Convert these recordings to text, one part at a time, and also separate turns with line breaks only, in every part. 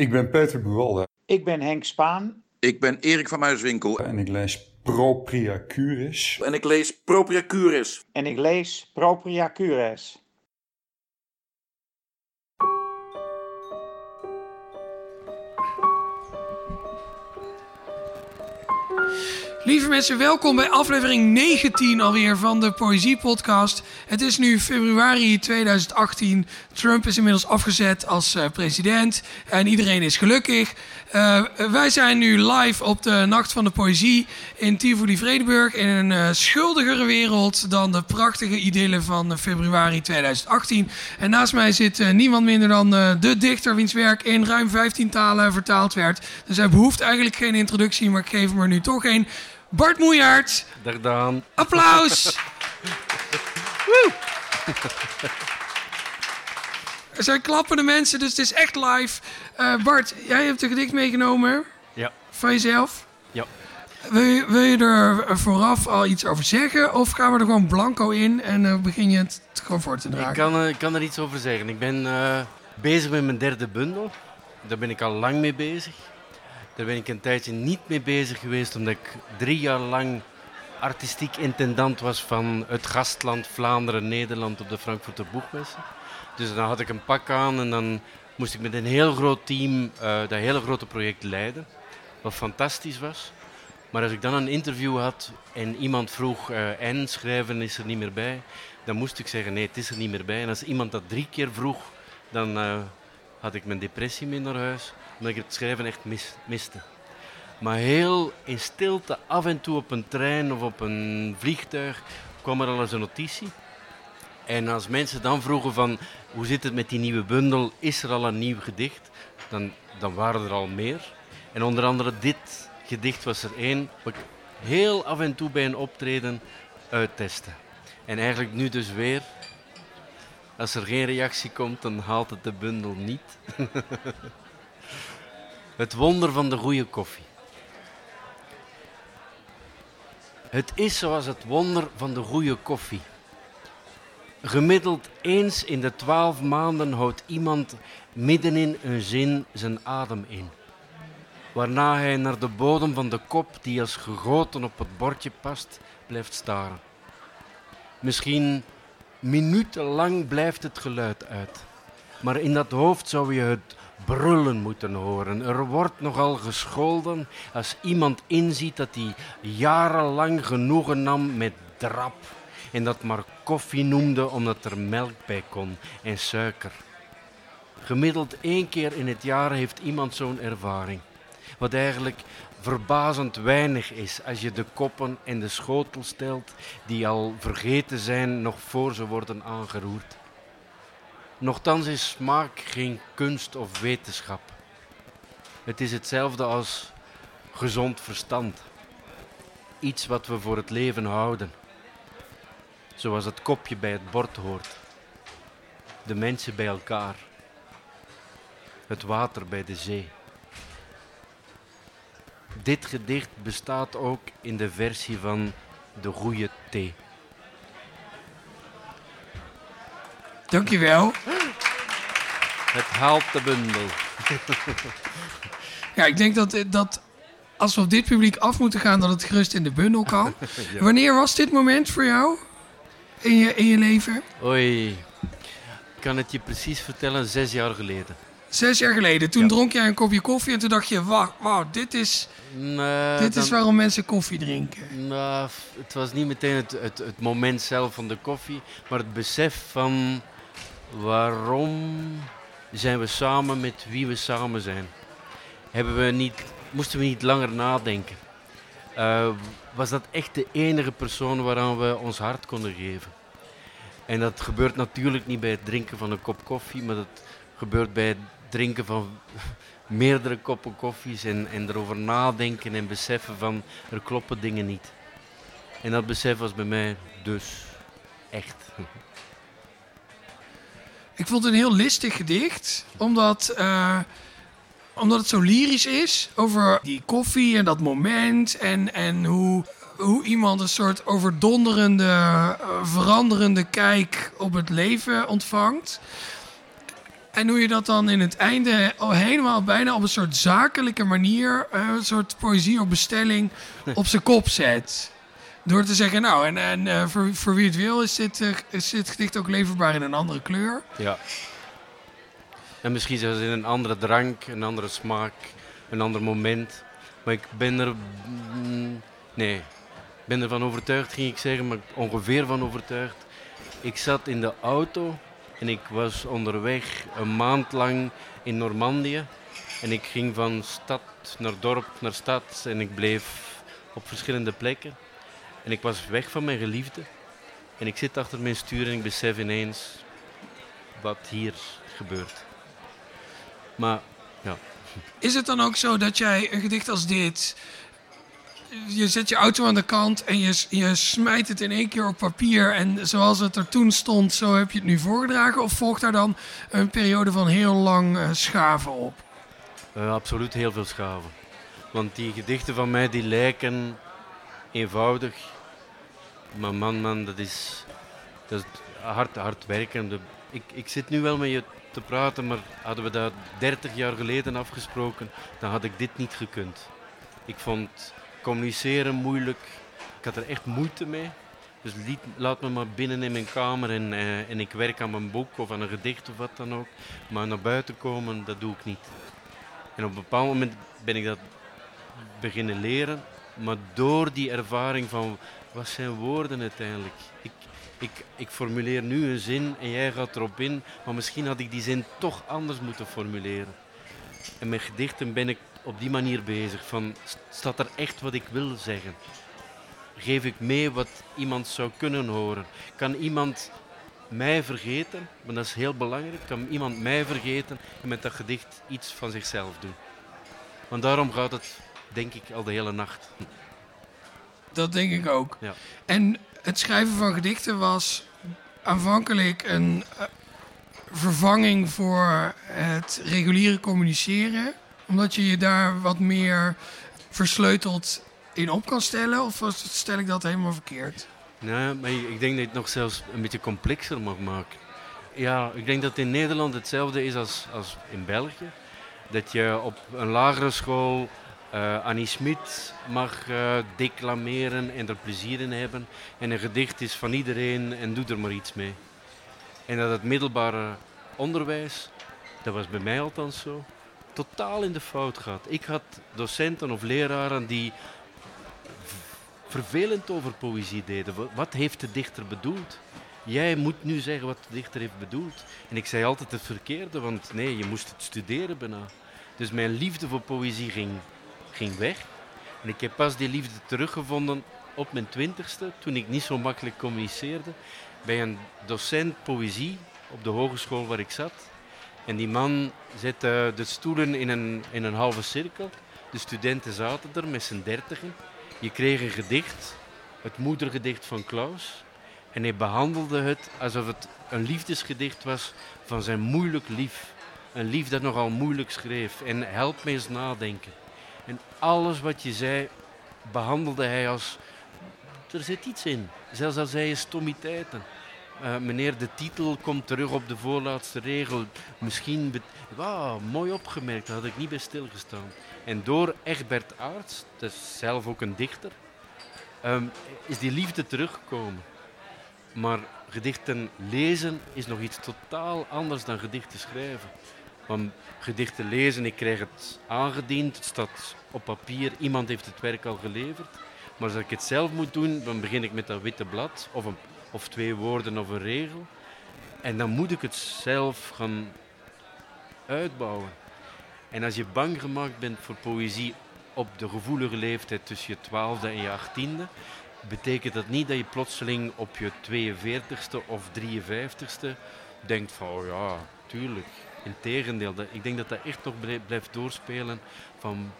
Ik ben Peter Buwalda
Ik ben Henk Spaan.
Ik ben Erik van Muiswinkel
en ik lees Propria Curis.
en ik lees Propria Curis.
En ik lees Propria Cures.
Lieve mensen, welkom bij aflevering 19 alweer van de Poëzie Podcast. Het is nu februari 2018. Trump is inmiddels afgezet als eh, president en iedereen is gelukkig. Eh, wij zijn nu live op de Nacht van de Poëzie in Tivoli Vredenburg in een eh, schuldigere wereld dan de prachtige idylle van februari 2018. En naast mij zit niemand minder dan de dichter wiens werk in ruim 15 talen vertaald werd. Dus hij behoeft eigenlijk geen introductie, maar ik geef hem er nu toch een. Bart Moejaert.
Dag Daan.
Applaus. Woe. Er zijn klappende mensen, dus het is echt live. Uh, Bart, jij hebt een gedicht meegenomen.
Ja.
Van jezelf.
Ja.
Wil je, wil je er vooraf al iets over zeggen? Of gaan we er gewoon blanco in en uh, begin je het gewoon voor te dragen?
Ik kan, uh, ik kan er iets over zeggen. Ik ben bezig met mijn derde bundel. Daar ben ik al lang mee bezig. Daar ben ik een tijdje niet mee bezig geweest, omdat ik drie jaar lang artistiek intendant was van het gastland Vlaanderen, Nederland op de Frankfurter Boekmessen. Dus dan had ik een pak aan en dan moest ik met een heel groot team uh, dat hele grote project leiden. Wat fantastisch was. Maar als ik dan een interview had en iemand vroeg uh, en schrijven is er niet meer bij, dan moest ik zeggen nee, het is er niet meer bij. En als iemand dat drie keer vroeg, dan uh, had ik mijn depressie mee naar huis omdat ik het schrijven echt mis, miste. Maar heel in stilte, af en toe op een trein of op een vliegtuig, kwam er al eens een notitie. En als mensen dan vroegen van, hoe zit het met die nieuwe bundel, is er al een nieuw gedicht? Dan, dan waren er al meer. En onder andere dit gedicht was er één, wat ik heel af en toe bij een optreden uittesten. En eigenlijk nu dus weer, als er geen reactie komt, dan haalt het de bundel niet. Het wonder van de goede koffie. Het is zoals het wonder van de goede koffie. Gemiddeld eens in de twaalf maanden houdt iemand middenin een zin zijn adem in. Waarna hij naar de bodem van de kop, die als gegoten op het bordje past, blijft staren. Misschien minutenlang blijft het geluid uit. Maar in dat hoofd zou je het brullen moeten horen. Er wordt nogal gescholden als iemand inziet dat hij jarenlang genoegen nam met drap en dat maar koffie noemde omdat er melk bij kon en suiker. Gemiddeld één keer in het jaar heeft iemand zo'n ervaring. Wat eigenlijk verbazend weinig is als je de koppen en de schotel stelt die al vergeten zijn nog voor ze worden aangeroerd. Nochtans is smaak geen kunst of wetenschap. Het is hetzelfde als gezond verstand. Iets wat we voor het leven houden. Zoals het kopje bij het bord hoort. De mensen bij elkaar. Het water bij de zee. Dit gedicht bestaat ook in de versie van de goede thee.
Dankjewel.
Het haalt de bundel.
ja, ik denk dat, dat als we op dit publiek af moeten gaan, dat het gerust in de bundel kan. Wanneer was dit moment voor jou in je, in je leven?
Oei, ik kan het je precies vertellen, zes jaar geleden.
Zes jaar geleden. Toen dronk jij een kopje koffie en toen dacht je, wauw, wow, dit, is, dit is waarom mensen koffie drinken.
Nou, het was niet meteen het, het, het moment zelf van de koffie, maar het besef van waarom zijn we samen met wie we samen zijn? Hebben we niet, moesten we niet langer nadenken? Uh, was dat echt de enige persoon waaraan we ons hart konden geven? En dat gebeurt natuurlijk niet bij het drinken van een kop koffie, maar dat gebeurt bij het drinken van meerdere koppen koffies en, en erover nadenken en beseffen van er kloppen dingen niet. En dat besef was bij mij dus echt.
Ik vond het een heel listig gedicht, omdat, uh, omdat het zo lyrisch is over die koffie en dat moment en, en hoe, hoe iemand een soort overdonderende, uh, veranderende kijk op het leven ontvangt. En hoe je dat dan in het einde al helemaal bijna op een soort zakelijke manier, eh, een soort poëzie op bestelling, op zijn kop zet. Door te zeggen, nou, en, en eh, voor, voor wie het wil is dit, eh, is dit gedicht ook leverbaar in een andere kleur.
Ja. En misschien zelfs in een andere drank, een andere smaak, een ander moment. Maar ik ben er. mm, Nee, ik ben ervan overtuigd, ging ik zeggen, maar ongeveer van overtuigd. Ik zat in de auto en ik was onderweg een maand lang in Normandië. En ik ging van stad naar dorp naar stad en ik bleef op verschillende plekken. En ik was weg van mijn geliefde. En ik zit achter mijn stuur en ik besef ineens wat hier gebeurt. Maar ja,
Is het dan ook zo dat jij een gedicht als dit. Je zet je auto aan de kant en je, je smijt het in één keer op papier. En zoals het er toen stond, zo heb je het nu voorgedragen? Of volgt daar dan een periode van heel lang eh, schaven op?
eh, absoluut heel veel schaven. Want die gedichten van mij die lijken eenvoudig. Maar man, man, dat is, dat is hard, hard werken. Ik, ik zit nu wel met je te praten, maar hadden we dat 30 jaar geleden afgesproken, dan had ik dit niet gekund. Ik vond communiceren moeilijk. Ik had er echt moeite mee. Dus liet, laat me maar binnen in mijn kamer en, eh, en ik werk aan mijn boek of aan een gedicht of wat dan ook. Maar naar buiten komen, dat doe ik niet. En op een bepaald moment ben ik dat beginnen leren. Maar door die ervaring van wat zijn woorden uiteindelijk. Ik, ik, ik formuleer nu een zin en jij gaat erop in, maar misschien had ik die zin toch anders moeten formuleren. En met gedichten ben ik op die manier bezig. Van, st- staat er echt wat ik wil zeggen? Geef ik mee wat iemand zou kunnen horen? Kan iemand mij vergeten? Want dat is heel belangrijk. Kan iemand mij vergeten en met dat gedicht iets van zichzelf doen? Want daarom gaat het, denk ik, al de hele nacht.
Dat denk ik ook.
Ja.
En het schrijven van gedichten was aanvankelijk een eh, vervanging voor het reguliere communiceren. Omdat je je daar wat meer versleuteld in op kan stellen. Of stel ik dat helemaal verkeerd?
Nee, maar ik denk dat je het nog zelfs een beetje complexer mag maken. Ja, ik denk dat in Nederland hetzelfde is als, als in België. Dat je op een lagere school eh, Annie Smit mag eh, declameren en er plezier in hebben. En een gedicht is van iedereen en doe er maar iets mee. En dat het middelbare onderwijs, dat was bij mij althans zo, totaal in de fout gaat. Ik had docenten of leraren die vervelend over poëzie deden. Wa- Wat heeft de dichter bedoeld? Jij moet nu zeggen wat de dichter heeft bedoeld. En ik zei altijd het verkeerde, want nee, je moest het studeren bijna. Dus mijn liefde voor poëzie ging, ging weg. En ik heb pas die liefde teruggevonden op mijn twintigste, toen ik niet zo makkelijk communiceerde, bij een docent poëzie op de hogeschool waar ik zat. En die man zette de stoelen in een, in een halve cirkel. De studenten zaten er met z'n dertigen. Je kreeg een gedicht, het moedergedicht van Klaus. En hij behandelde het alsof het een liefdesgedicht was van zijn moeilijk lief. Een lief dat nogal moeilijk schreef. En help me eens nadenken. En alles wat je zei, behandelde hij als... Er zit iets in. Zelfs al zei je stommiteiten. Eh, meneer, de titel komt terug op de voorlaatste regel. Misschien... Wauw, mooi opgemerkt. Daar had ik niet bij stilgestaan. En door Egbert Aarts, dat is zelf ook een dichter, ehm, is die liefde teruggekomen. Maar gedichten lezen is nog iets totaal anders dan gedichten schrijven. Want gedichten lezen, ik krijg het aangediend, het staat op papier, iemand heeft het werk al geleverd. Maar als ik het zelf moet doen, dan begin ik met dat witte blad, of, een, of twee woorden of een regel. En dan moet ik het zelf gaan uitbouwen. En als je bang gemaakt bent voor poëzie op de gevoelige leeftijd tussen je twaalfde en je achttiende, betekent dat niet dat je plotseling op je 42ste of 53ste denkt van, oh ja, tuurlijk. Integendeel, ik denk dat dat echt nog blij- blijft doorspelen van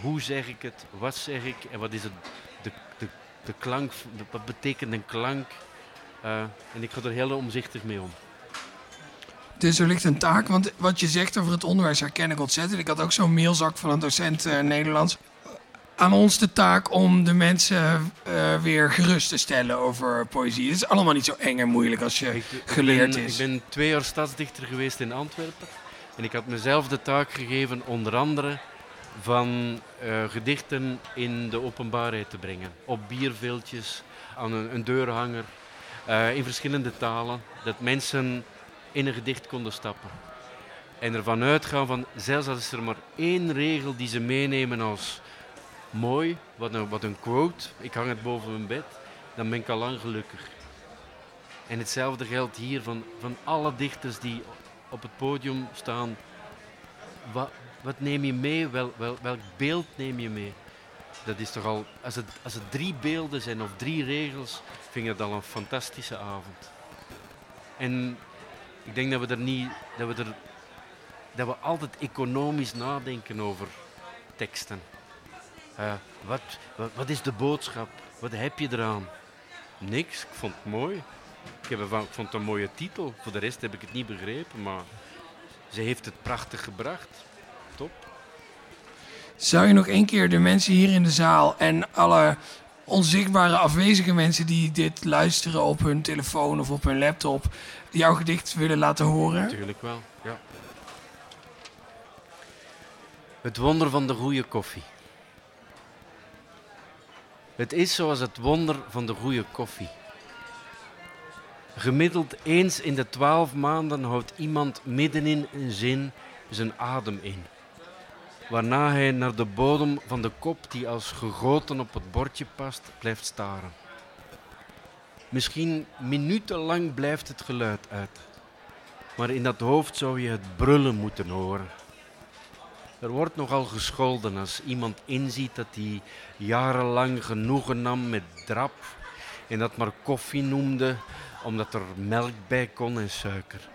hoe zeg ik het, wat zeg ik en wat is het, de, de, de klank, wat betekent een klank. Eh, en ik ga er heel omzichtig mee om.
Het is wellicht een taak, want wat je zegt over het onderwijs herken ik ontzettend. Ik had ook zo'n mailzak van een docent eh, Nederlands. aan ons de taak om de mensen eh, weer gerust te stellen over poëzie. Het is allemaal niet zo eng en moeilijk als je
Ik,
geleerd
ik ben,
is.
Ik ben twee jaar stadsdichter geweest in Antwerpen. En ik had mezelf de taak gegeven, onder andere, van gedichten in de openbaarheid te brengen. Op bierveeltjes, aan een, een deurhanger, eh, in verschillende talen. Dat mensen in een gedicht konden stappen. En ervan uitgaan van, zelfs als er maar één regel die ze meenemen als mooi, wat een, wat een quote, ik hang het boven mijn bed, dan ben ik al lang gelukkig. En hetzelfde geldt hier van, van alle dichters die op het podium staan. Wat, wat neem je mee? Wel, wel, welk beeld neem je mee? Dat is toch al, als het, als het drie beelden zijn of drie regels, vind ik dat al een fantastische avond. En ik denk dat we er niet, dat we er, dat we altijd economisch nadenken over teksten. Eh, wat, wat, is de boodschap? Wat heb je eraan? Niks, ik vond het mooi. Ik, heb ik vond het een mooie titel. Voor de rest heb ik het niet begrepen, maar ze heeft het prachtig gebracht. Top.
Zou je nog één keer de mensen hier in de zaal en alle onzichtbare afwezige mensen die dit luisteren op hun telefoon of op hun laptop jouw gedicht willen laten horen?
Natuurlijk wel, ja. Het wonder van de goede koffie. Het is zoals het wonder van de goede koffie. Gemiddeld eens in de twaalf maanden houdt iemand middenin een zin zijn adem in. Waarna hij naar de bodem van de kop die als gegoten op het bordje past, blijft staren. Misschien minutenlang blijft het geluid uit. Maar in dat hoofd zou je het brullen moeten horen. Er wordt nogal gescholden als iemand inziet dat hij jarenlang genoegen nam met drap en dat maar koffie noemde omdat er melk bij kon en suiker.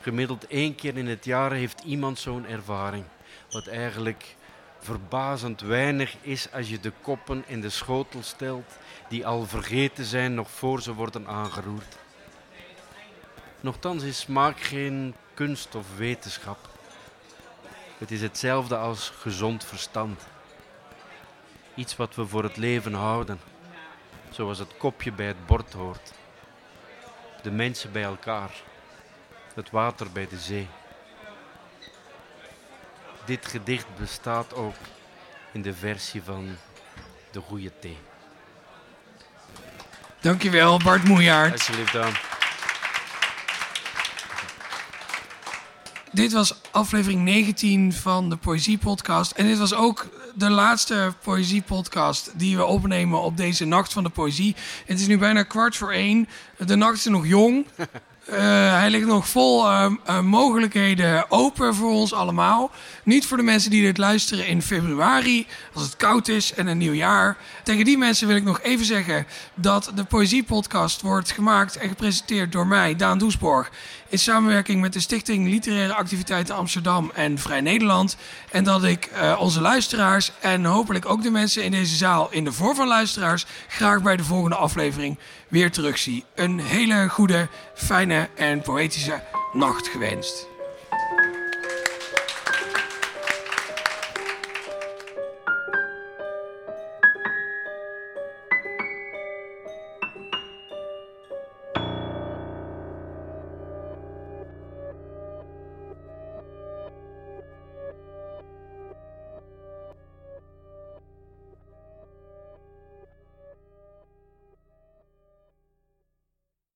Gemiddeld één keer in het jaar heeft iemand zo'n ervaring, wat eigenlijk verbazend weinig is als je de koppen in de schotel stelt die al vergeten zijn nog voor ze worden aangeroerd. Nochtans is smaak geen kunst of wetenschap. Het is hetzelfde als gezond verstand. Iets wat we voor het leven houden, zoals het kopje bij het bord hoort. De mensen bij elkaar, het water bij de zee. Dit gedicht bestaat ook in de versie van de goede thee.
Dankjewel, Bart Moejaert.
Alsjeblieft dan.
Dit was aflevering 19 van de Poëzie Podcast. En dit was ook de laatste Poëzie Podcast die we opnemen op deze Nacht van de Poëzie. Het is nu bijna kwart voor één. De nacht is nog jong. Eh, hij ligt nog vol eh, eh, mogelijkheden open voor ons allemaal. Niet voor de mensen die dit luisteren in februari, als het koud is en een nieuw jaar. Tegen die mensen wil ik nog even zeggen dat de Poëzie-podcast wordt gemaakt en gepresenteerd door mij, Daan Doesborg. In samenwerking met de Stichting Literaire Activiteiten Amsterdam en Vrij Nederland. En dat ik eh, onze luisteraars en hopelijk ook de mensen in deze zaal in de vorm van luisteraars graag bij de volgende aflevering weer terugzie. Een hele goede, fijne en poëtische nacht gewenst.